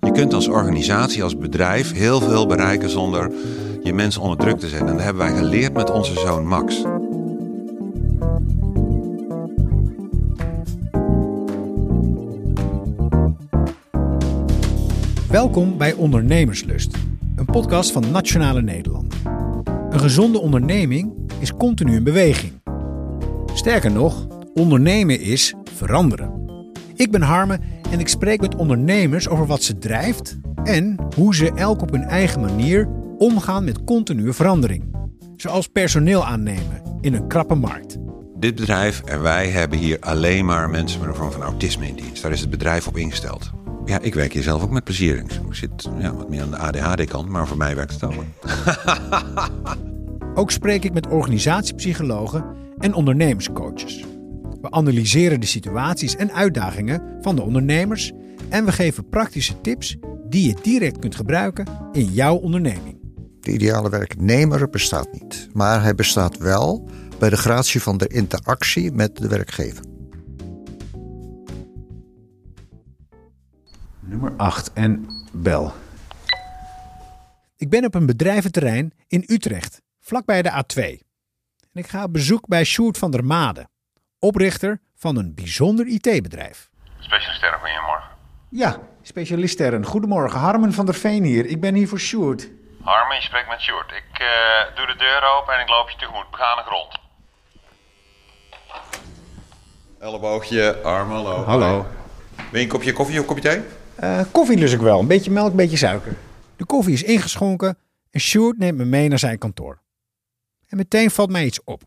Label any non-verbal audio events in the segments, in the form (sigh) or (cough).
Je kunt als organisatie, als bedrijf heel veel bereiken zonder je mensen onder druk te zetten. En dat hebben wij geleerd met onze zoon Max. Welkom bij Ondernemerslust, een podcast van Nationale Nederlanden. Een gezonde onderneming is continu in beweging. Sterker nog, ondernemen is veranderen. Ik ben Harme en ik spreek met ondernemers over wat ze drijft en hoe ze elk op hun eigen manier omgaan met continue verandering. Zoals personeel aannemen in een krappe markt. Dit bedrijf en wij hebben hier alleen maar mensen met een vorm van autisme in dienst. Daar is het bedrijf op ingesteld. Ja, ik werk hier zelf ook met plezier. Ik zit ja, wat meer aan de ADHD-kant, maar voor mij werkt het allemaal. (laughs) Ook spreek ik met organisatiepsychologen en ondernemerscoaches. We analyseren de situaties en uitdagingen van de ondernemers en we geven praktische tips die je direct kunt gebruiken in jouw onderneming. De ideale werknemer bestaat niet, maar hij bestaat wel bij de gratie van de interactie met de werkgever. Nummer 8 en bel. Ik ben op een bedrijventerrein in Utrecht, vlakbij de A2. En ik ga op bezoek bij Sjoerd van der Made, oprichter van een bijzonder IT-bedrijf. Specialisten, goedemorgen. Ja, specialisten. Goedemorgen, Harmen van der Veen hier. Ik ben hier voor Sjoerd. Harmen, je spreekt met Sjoerd. Ik uh, doe de deur open en ik loop je tegemoet. Begane grond. Elleboogje, arm, hallo. Hallo. Wil je een kopje koffie of een kopje thee? Uh, koffie lus ik wel. Een beetje melk, een beetje suiker. De koffie is ingeschonken en Sjoerd neemt me mee naar zijn kantoor. En meteen valt mij iets op.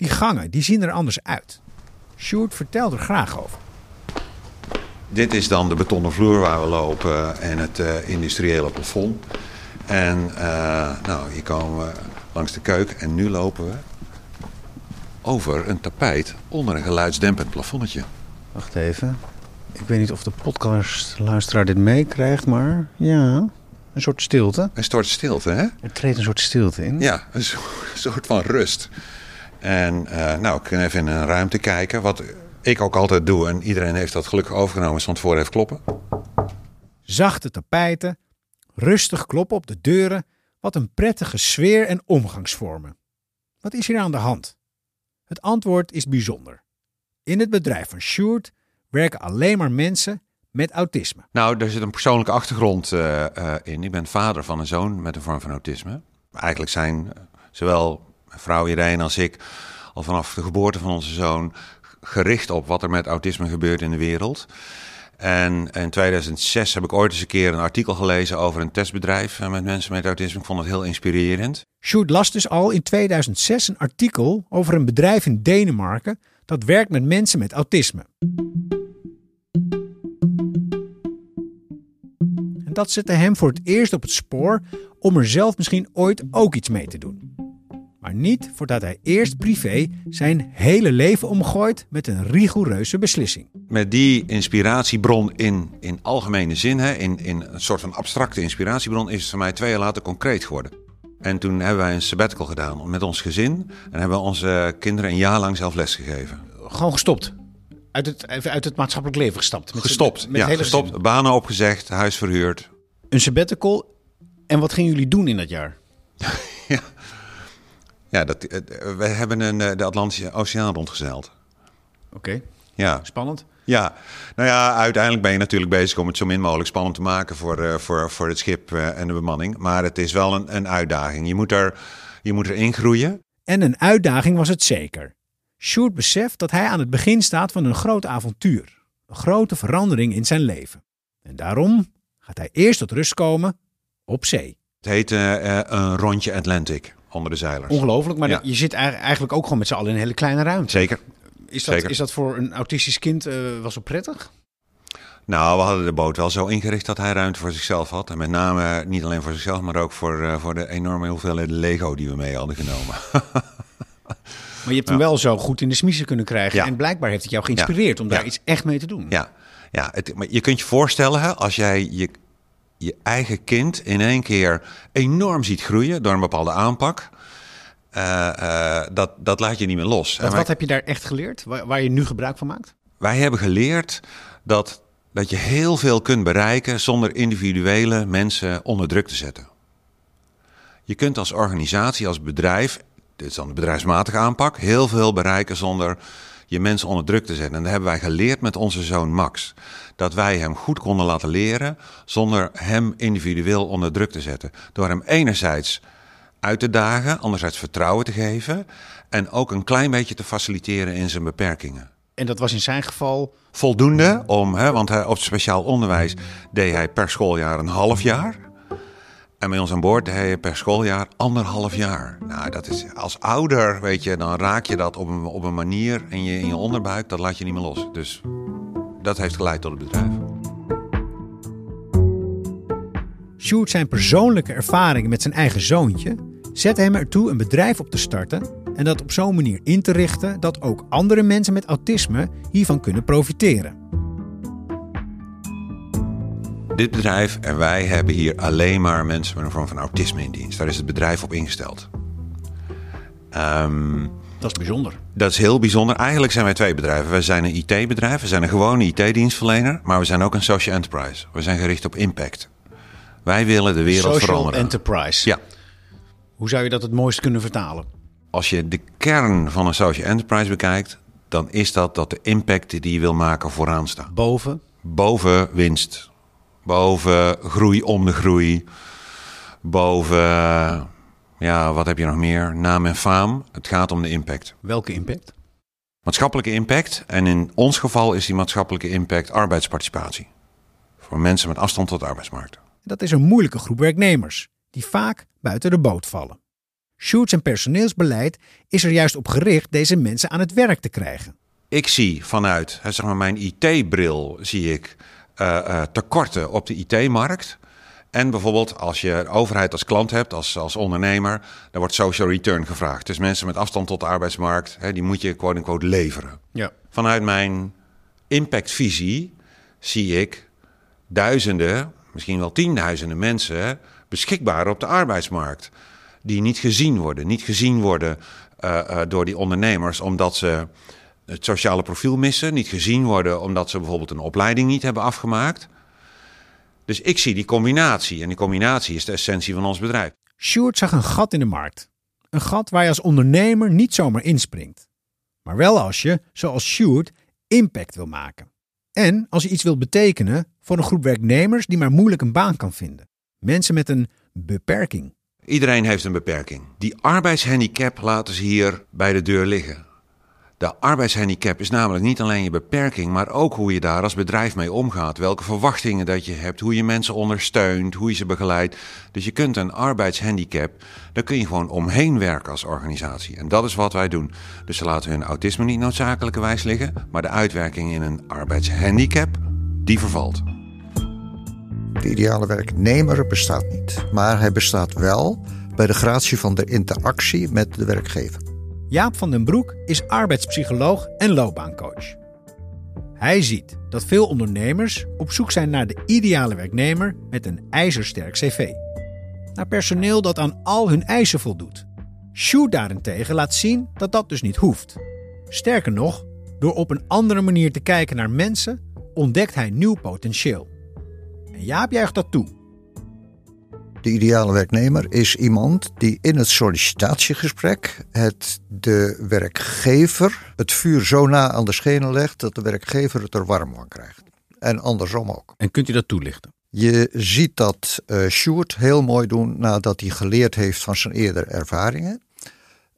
Die gangen, die zien er anders uit. Sjoerd vertelt er graag over. Dit is dan de betonnen vloer waar we lopen en het uh, industriële plafond. En uh, nou, hier komen we langs de keuken en nu lopen we over een tapijt onder een geluidsdempend plafonnetje. Wacht even. Ik weet niet of de podcastluisteraar dit meekrijgt, maar ja, een soort stilte. Een soort stilte, hè? Er treedt een soort stilte in. Ja, een (laughs) soort van rust. En uh, nou, ik kan even in een ruimte kijken, wat ik ook altijd doe. En iedereen heeft dat gelukkig overgenomen, van tevoren heeft kloppen. Zachte tapijten, rustig kloppen op de deuren. Wat een prettige sfeer en omgangsvormen. Wat is hier aan de hand? Het antwoord is bijzonder. In het bedrijf van Sjoerd werken alleen maar mensen met autisme. Nou, er zit een persoonlijke achtergrond uh, uh, in. Ik ben vader van een zoon met een vorm van autisme. Eigenlijk zijn zowel vrouw Irene als ik al vanaf de geboorte van onze zoon gericht op wat er met autisme gebeurt in de wereld. En in 2006 heb ik ooit eens een keer een artikel gelezen over een testbedrijf met mensen met autisme. Ik vond het heel inspirerend. Sjoerd las dus al in 2006 een artikel over een bedrijf in Denemarken dat werkt met mensen met autisme. En dat zette hem voor het eerst op het spoor om er zelf misschien ooit ook iets mee te doen. Maar niet voordat hij eerst privé zijn hele leven omgooit met een rigoureuze beslissing. Met die inspiratiebron in, in algemene zin, hè, in, in een soort van abstracte inspiratiebron, is het voor mij twee jaar later concreet geworden. En toen hebben wij een sabbatical gedaan met ons gezin en hebben we onze kinderen een jaar lang zelf lesgegeven. Gewoon gestopt? Uit het, uit het maatschappelijk leven gestapt? Met gestopt, met, met ja, gestopt. Gezin. Banen opgezegd, huis verhuurd. Een sabbatical. En wat gingen jullie doen in dat jaar? (laughs) ja, ja dat, we hebben een, de Atlantische Oceaan rondgezeild. Oké. Okay. Ja. Spannend. Ja, nou ja, uiteindelijk ben je natuurlijk bezig om het zo min mogelijk spannend te maken voor, uh, voor, voor het schip uh, en de bemanning. Maar het is wel een, een uitdaging. Je moet, er, je moet erin groeien. En een uitdaging was het zeker. Sjoerd beseft dat hij aan het begin staat van een groot avontuur. Een grote verandering in zijn leven. En daarom gaat hij eerst tot rust komen op zee. Het heet uh, een rondje Atlantic onder de zeilers. Ongelooflijk, maar ja. je zit eigenlijk ook gewoon met z'n allen in een hele kleine ruimte. Zeker. Is dat, Zeker. is dat voor een autistisch kind uh, was prettig? Nou, we hadden de boot wel zo ingericht dat hij ruimte voor zichzelf had. En met name niet alleen voor zichzelf, maar ook voor, uh, voor de enorme hoeveelheid Lego die we mee hadden genomen. (laughs) Maar je hebt hem ja. wel zo goed in de smiezen kunnen krijgen. Ja. En blijkbaar heeft het jou geïnspireerd om daar iets echt mee te doen. Ja, ja het, maar je kunt je voorstellen hè, als jij je, je eigen kind in één keer enorm ziet groeien door een bepaalde aanpak. Uh, uh, dat, dat laat je niet meer los. Wat, wat heb je daar echt geleerd, waar, waar je nu gebruik van maakt? Wij hebben geleerd dat dat je heel veel kunt bereiken zonder individuele mensen onder druk te zetten. Je kunt als organisatie, als bedrijf, dit is dan de bedrijfsmatige aanpak, heel veel bereiken zonder je mensen onder druk te zetten. En dat hebben wij geleerd met onze zoon Max. Dat wij hem goed konden laten leren zonder hem individueel onder druk te zetten. Door hem enerzijds uit te dagen, anderzijds vertrouwen te geven en ook een klein beetje te faciliteren in zijn beperkingen. En dat was in zijn geval Voldoende om, hè, want hij, op speciaal onderwijs deed hij per schooljaar een half jaar. En bij ons aan boord deed hij per schooljaar anderhalf jaar. Nou, dat is als ouder, weet je, dan raak je dat op een, op een manier in je, in je onderbuik, dat laat je niet meer los. Dus dat heeft geleid tot het bedrijf. Sjoerd zijn persoonlijke ervaringen met zijn eigen zoontje zette hem ertoe een bedrijf op te starten en dat op zo'n manier in te richten dat ook andere mensen met autisme hiervan kunnen profiteren. Dit bedrijf en wij hebben hier alleen maar mensen met een vorm van autisme in dienst. Daar is het bedrijf op ingesteld. Ehm, Dat is bijzonder. dat is heel bijzonder. Eigenlijk zijn wij twee bedrijven. We zijn een IT-bedrijf, we zijn een gewone IT-dienstverlener, maar we zijn ook een social enterprise. We zijn gericht op impact. Wij willen de wereld Social veranderen. enterprise. Ja. Hoe zou je dat het mooist kunnen vertalen? Als je de kern van een social enterprise bekijkt, dan is dat dat de impact die je wil maken vooraan staat. Boven. Boven winst. Boven groei om de groei. Boven, ja, wat heb je nog meer? Naam en faam. Het gaat om de impact. Welke impact? Maatschappelijke impact. En in ons geval is die maatschappelijke impact arbeidsparticipatie. Voor mensen met afstand tot de arbeidsmarkt. Dat is een moeilijke groep werknemers, die vaak buiten de boot vallen. Sjoerd zijn personeelsbeleid is er juist op gericht deze mensen aan het werk te krijgen. Ik zie vanuit zeg maar mijn IT-bril zie ik eh, tekorten op de IT-markt. En bijvoorbeeld als je de overheid als klant hebt, als, als ondernemer, dan wordt social return gevraagd. Dus mensen met afstand tot de arbeidsmarkt, hè, die moet je quote-unquote leveren. Ja. Vanuit mijn impactvisie zie ik duizenden, misschien wel tienduizenden mensen beschikbaar op de arbeidsmarkt. Die niet gezien worden. Niet gezien worden eh, door die ondernemers omdat ze het sociale profiel missen. Niet gezien worden omdat ze bijvoorbeeld een opleiding niet hebben afgemaakt. Dus ik zie die combinatie. En die combinatie is de essentie van ons bedrijf. Sjoerd zag een gat in de markt. Een gat waar je als ondernemer niet zomaar inspringt. Maar wel als je, zoals Sjoerd, impact wil maken. En als je iets wilt betekenen voor een groep werknemers die maar moeilijk een baan kan vinden. Mensen met een beperking. Iedereen heeft een beperking. Die arbeidshandicap laten ze hier bij de deur liggen. De arbeidshandicap is namelijk niet alleen je beperking, maar ook hoe je daar als bedrijf mee omgaat. Welke verwachtingen dat je hebt, hoe je mensen ondersteunt, hoe je ze begeleidt. Dus je kunt een arbeidshandicap, daar kun je gewoon omheen werken als organisatie. En dat is wat wij doen. Dus ze laten hun autisme niet noodzakelijkerwijs liggen, maar de uitwerking in een arbeidshandicap, die vervalt. De ideale werknemer bestaat niet, maar hij bestaat wel bij de gratie van de interactie met de werkgever. Jaap van den Broek is arbeidspsycholoog en loopbaancoach. Hij ziet dat veel ondernemers op zoek zijn naar de ideale werknemer met een ijzersterk cv. Naar personeel dat aan al hun eisen voldoet. Sjoerd daarentegen laat zien dat dat dus niet hoeft. Sterker nog, door op een andere manier te kijken naar mensen, ontdekt hij nieuw potentieel. En Jaap juicht dat toe. De ideale werknemer is iemand die in het sollicitatiegesprek het de werkgever het vuur zo na aan de schenen legt dat de werkgever het er warm van krijgt. En andersom ook. En kunt u dat toelichten? Je ziet dat eh Sjoerd heel mooi doen nadat hij geleerd heeft van zijn eerdere ervaringen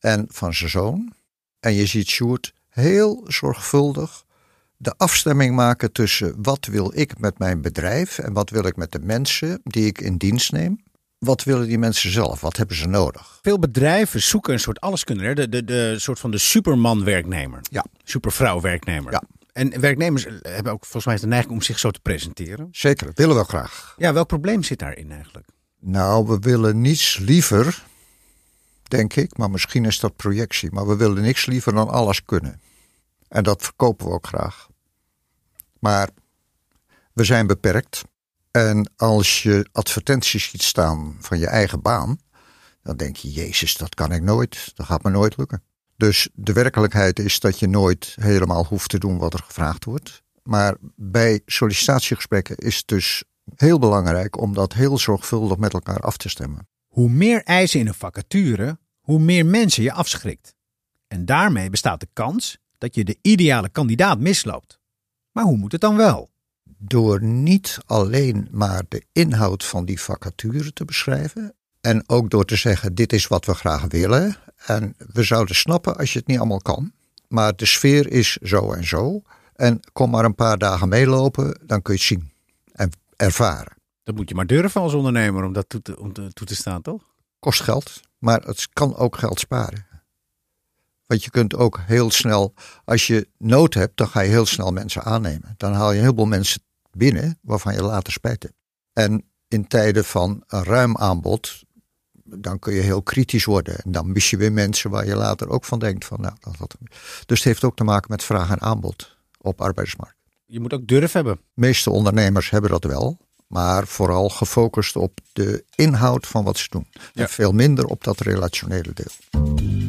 en van zijn zoon. En je ziet Sjoerd heel zorgvuldig de afstemming maken tussen wat wil ik met mijn bedrijf en wat wil ik met de mensen die ik in dienst neem. Wat willen die mensen zelf? Wat hebben ze nodig? Veel bedrijven zoeken een soort alleskunner, hè? de, de, de soort van de superman-werknemer. Ja. Supervrouw-werknemer. Ja. En werknemers hebben ook volgens mij de neiging om zich zo te presenteren. Zeker, dat willen we graag. Ja, welk probleem zit daarin eigenlijk? Nou, we willen niets liever, denk ik, maar misschien is dat projectie, maar we willen niks liever dan alles kunnen. En dat verkopen we ook graag. Maar we zijn beperkt. En als je advertenties ziet staan van je eigen baan, dan denk je, Jezus, dat kan ik nooit. Dat gaat me nooit lukken. Dus de werkelijkheid is dat je nooit helemaal hoeft te doen wat er gevraagd wordt. Maar bij sollicitatiegesprekken is het dus heel belangrijk om dat heel zorgvuldig met elkaar af te stemmen. Hoe meer eisen in een vacature, hoe meer mensen je afschrikt. En daarmee bestaat de kans dat je de ideale kandidaat misloopt. Maar hoe moet het dan wel? Door niet alleen maar de inhoud van die vacature te beschrijven. En ook door te zeggen: dit is wat we graag willen. En we zouden snappen als je het niet allemaal kan. Maar de sfeer is zo en zo. En kom maar een paar dagen meelopen, dan kun je het zien en ervaren. Dat moet je maar durven als ondernemer om dat toe te, om te, toe te staan, toch? Kost geld, maar het kan ook geld sparen. Want je kunt ook heel snel, als je nood hebt, dan ga je heel snel mensen aannemen. Dan haal je heel veel mensen binnen waarvan je later spijt hebt. En in tijden van een ruim aanbod, dan kun je heel kritisch worden. En dan mis je weer mensen waar je later ook van denkt van, nou, dat, dat. Dus het heeft ook te maken met vraag en aanbod op arbeidsmarkt. Je moet ook durf hebben. De meeste ondernemers hebben dat wel, maar vooral gefocust op de inhoud van wat ze doen. Ja. En veel minder op dat relationele deel.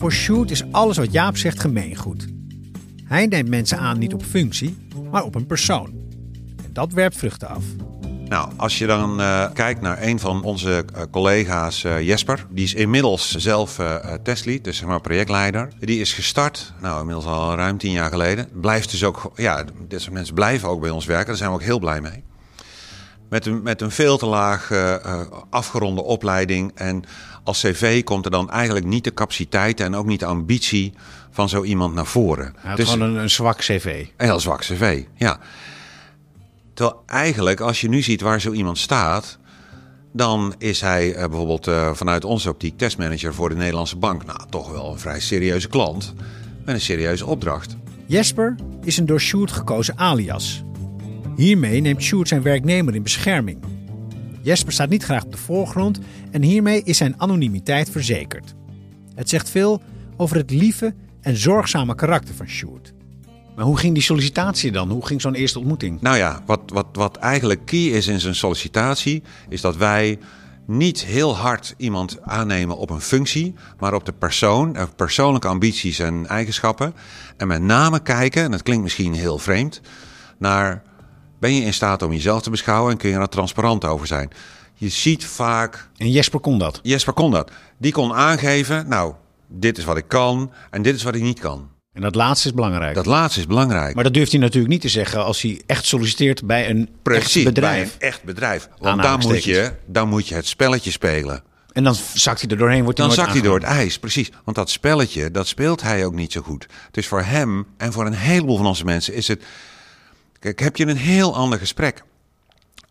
Voor Sjoerd is alles wat Jaap zegt gemeengoed. Hij neemt mensen aan niet op functie, maar op een persoon. En dat werpt vruchten af. Nou, als je dan eh, kijkt naar een van onze eh, collega's, eh, Jesper, die is inmiddels zelf testlead, dus zeg maar projectleider. Die is gestart, nou inmiddels al ruim tien jaar geleden. Blijft dus ook, ja, dit soort mensen blijven ook bij ons werken, daar zijn we ook heel blij mee. Met een, met een veel te laag eh, eh, afgeronde opleiding. En als cv komt er dan eigenlijk niet de capaciteit en ook niet de ambitie van zo iemand naar voren. Hij had Dus- gewoon een, een zwak cv. een heel zwak cv, ja. Terwijl eigenlijk, als je nu ziet waar zo iemand staat... dan is hij eh, bijvoorbeeld vanuit onze optiek testmanager voor de Nederlandse bank. Nou, toch wel een vrij serieuze klant met een serieuze opdracht. Jesper is een door Sjoerd gekozen alias. Hiermee neemt Sjoerd zijn werknemer in bescherming. Jesper staat niet graag op de voorgrond en hiermee is zijn anonimiteit verzekerd. Het zegt veel over het lieve en zorgzame karakter van Sjoerd. Maar hoe ging die sollicitatie dan? Hoe ging zo'n eerste ontmoeting? Nou ja, wat, wat, wat eigenlijk key is in zijn sollicitatie... is dat wij niet heel hard iemand aannemen op een functie... maar op de persoon, eh, persoonlijke ambities en eigenschappen. En met name kijken, en dat klinkt misschien heel vreemd... naar ben je in staat om jezelf te beschouwen... en kun je er transparant over zijn. Je ziet vaak En Jesper kon dat. Jesper kon dat. Die kon aangeven, nou, dit is wat ik kan en dit is wat ik niet kan. En dat laatste is belangrijk. Dat laatste is belangrijk. Maar dat durft hij natuurlijk niet te zeggen als hij echt solliciteert bij een Precies, echt bedrijf. bij een echt bedrijf. Want dan moet, je, dan moet je het spelletje spelen. En dan zakt hij er doorheen, wordt hij Dan zakt hij door het ijs, precies. Want dat spelletje, dat speelt hij ook niet zo goed. Dus voor hem en voor een heleboel van onze mensen is het... Kijk, heb je een heel ander gesprek.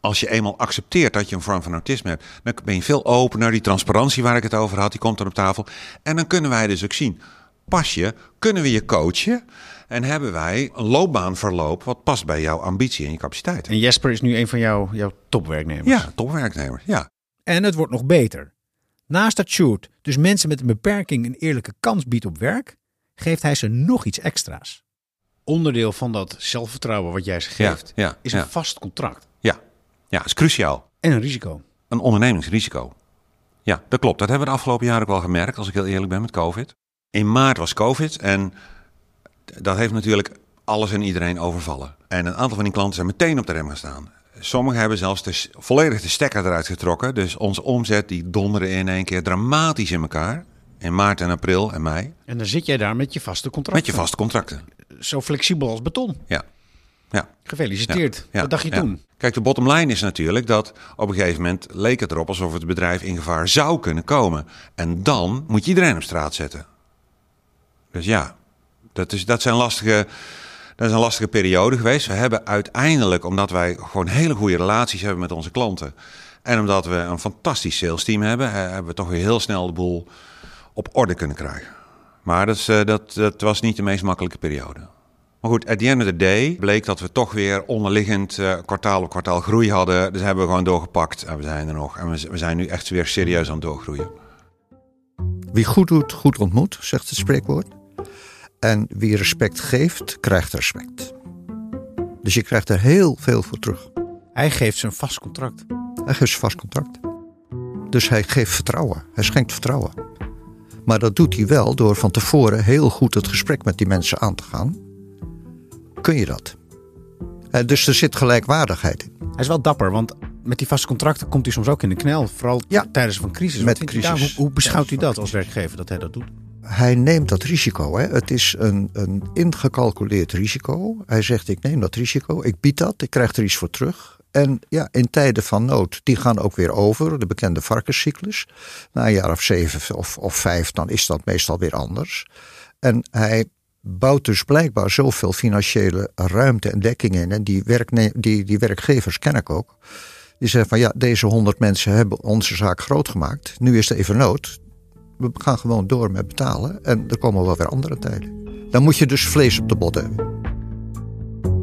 Als je eenmaal accepteert dat je een vorm van autisme hebt... dan ben je veel opener. Die transparantie waar ik het over had, die komt dan op tafel. En dan kunnen wij dus ook zien... pas je, kunnen we je coachen... en hebben wij een loopbaanverloop... wat past bij jouw ambitie en je capaciteit. En Jesper is nu een van jouw, jouw topwerknemers. Ja, topwerknemer, ja. En het wordt nog beter. Naast dat Sjoerd dus mensen met een beperking een eerlijke kans biedt op werk, geeft hij ze nog iets extra's. Onderdeel van dat zelfvertrouwen wat jij ze geeft, ja, is ja. een vast contract. Ja, ja, is cruciaal. En een risico. Een ondernemingsrisico. Ja, dat klopt. Dat hebben we de afgelopen jaren ook wel gemerkt, als ik heel eerlijk ben met COVID. In maart was COVID en dat heeft natuurlijk alles en iedereen overvallen. En een aantal van die klanten zijn meteen op de rem gaan staan. Sommigen hebben zelfs de, volledig de stekker eruit getrokken. Dus onze omzet die donderde in één keer dramatisch in elkaar. In maart en april en mei. En dan zit jij daar met je vaste contract. Met je vaste contracten. Zo flexibel als beton. Ja. Ja. Gefeliciteerd. Ja, Wat dacht je ja. toen? Kijk, de bottom line is natuurlijk dat op een gegeven moment leek het erop alsof het bedrijf in gevaar zou kunnen komen. En dan moet je iedereen op straat zetten. Dus ja, dat, is, dat, zijn lastige, dat is een lastige periode geweest. We hebben uiteindelijk, omdat wij gewoon hele goede relaties hebben met onze klanten. En omdat we een fantastisch sales team hebben, hè, hebben we toch weer heel snel de boel op orde kunnen krijgen. Maar dat, is, eh, dat, dat was niet de meest makkelijke periode. Maar goed, at the end of the day bleek dat we toch weer onderliggend eh, kwartaal op kwartaal groei hadden. Dus hebben we gewoon doorgepakt en we zijn er nog. En we, we zijn nu echt weer serieus aan het doorgroeien. Wie goed doet, goed ontmoet, zegt het spreekwoord. En wie respect geeft, krijgt respect. Dus je krijgt er heel veel voor terug. Hij geeft ze een vast contract. Hij geeft ze vast contact. Dus hij geeft vertrouwen. Hij schenkt vertrouwen. Maar dat doet hij wel door van tevoren heel goed het gesprek met die mensen aan te gaan. Kun je dat? Eh, dus er zit gelijkwaardigheid in. Hij is wel dapper, want met die vaste contracten komt hij soms ook in de knel. Vooral Ja. tijdens een crisis. Met daar? crisis. Hoe, hoe beschouwt u dat als werkgever dat hij dat doet? Hij neemt dat risico. Hè. Het is een, een ingecalculeerd risico. Hij zegt: Ik neem dat risico, ik bied dat, ik krijg er iets voor terug. En ja, in tijden van nood, die gaan ook weer over, de bekende varkenscyclus. Na een jaar of zeven of, of vijf, dan is dat meestal weer anders. En hij bouwt dus blijkbaar zoveel financiële ruimte en dekking in. En die, werkne- die, die werkgevers ken ik ook. Die zeggen van ja, deze honderd mensen hebben onze zaak groot gemaakt. Nu is er even nood. We gaan gewoon door met betalen. En er komen wel weer andere tijden. Dan moet je dus vlees op de bot hebben.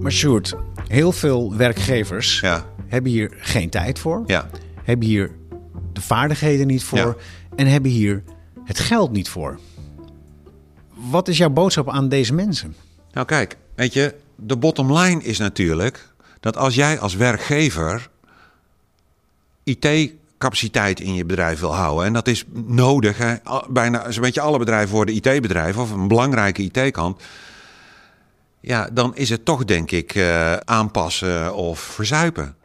Maar Sjoerd, heel veel werkgevers Ja, hebben hier geen tijd voor. ja. Hebben hier de vaardigheden niet voor. Ja. En hebben hier het geld niet voor. Wat is jouw boodschap aan deze mensen? Nou kijk, weet je, de bottom line is natuurlijk dat als jij als werkgever IT-capaciteit in je bedrijf wil houden, en dat is nodig, hè? Bijna zo'n beetje alle bedrijven worden IT-bedrijven of een belangrijke IT-kant, ja, dan is het toch denk ik eh, aanpassen of verzuipen.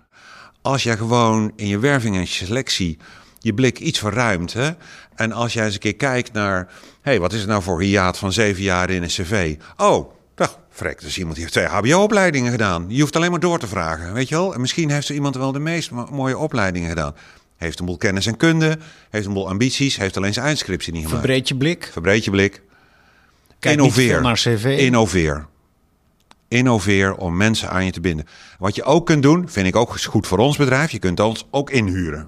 Als jij gewoon in je werving en selectie je blik iets verruimt. Hè? En als jij eens een keer kijkt naar... hey, wat is het nou voor hiaat van zeven jaar in een cv? Oh, dag, frek, dus iemand die heeft twee hbo-opleidingen gedaan. Je hoeft alleen maar door te vragen, weet je wel? En misschien heeft er iemand wel de meest mo- mooie opleidingen gedaan. Heeft een boel kennis en kunde, heeft een boel ambities... heeft alleen zijn eindscriptie niet gemaakt. Verbreed je blik. Verbreed je blik. Kijk naar cv. Innoveer. Innoveer om mensen aan je te binden. Wat je ook kunt doen, vind ik ook goed voor ons bedrijf. Je kunt ons ook inhuren.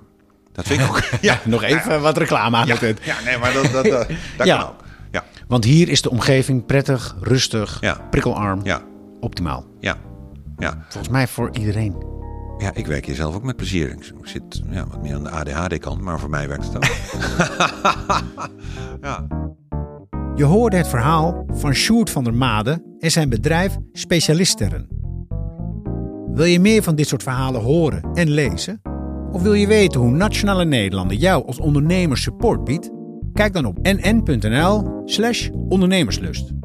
Dat vind ik ook. (laughs) Ja, Nog even wat reclame aan ja, het eind. ja, nee, maar dat, dat, dat, (laughs) kan ook. Ja, Want hier is de omgeving prettig, rustig, prikkelarm, ja, optimaal. ja, ja. Volgens mij voor iedereen. Ja, ik werk hier zelf ook met plezier. Ik zit ja, wat meer aan de ADHD-kant, maar voor mij werkt het ook. (laughs) ja. Je hoorde het verhaal van Sjoerd van der Made en zijn bedrijf Specialisteren. Wil je meer van dit soort verhalen horen en lezen? Of wil je weten hoe Nationale Nederlanden jou als ondernemer support biedt? Kijk dan op nn.nl slash ondernemerslust.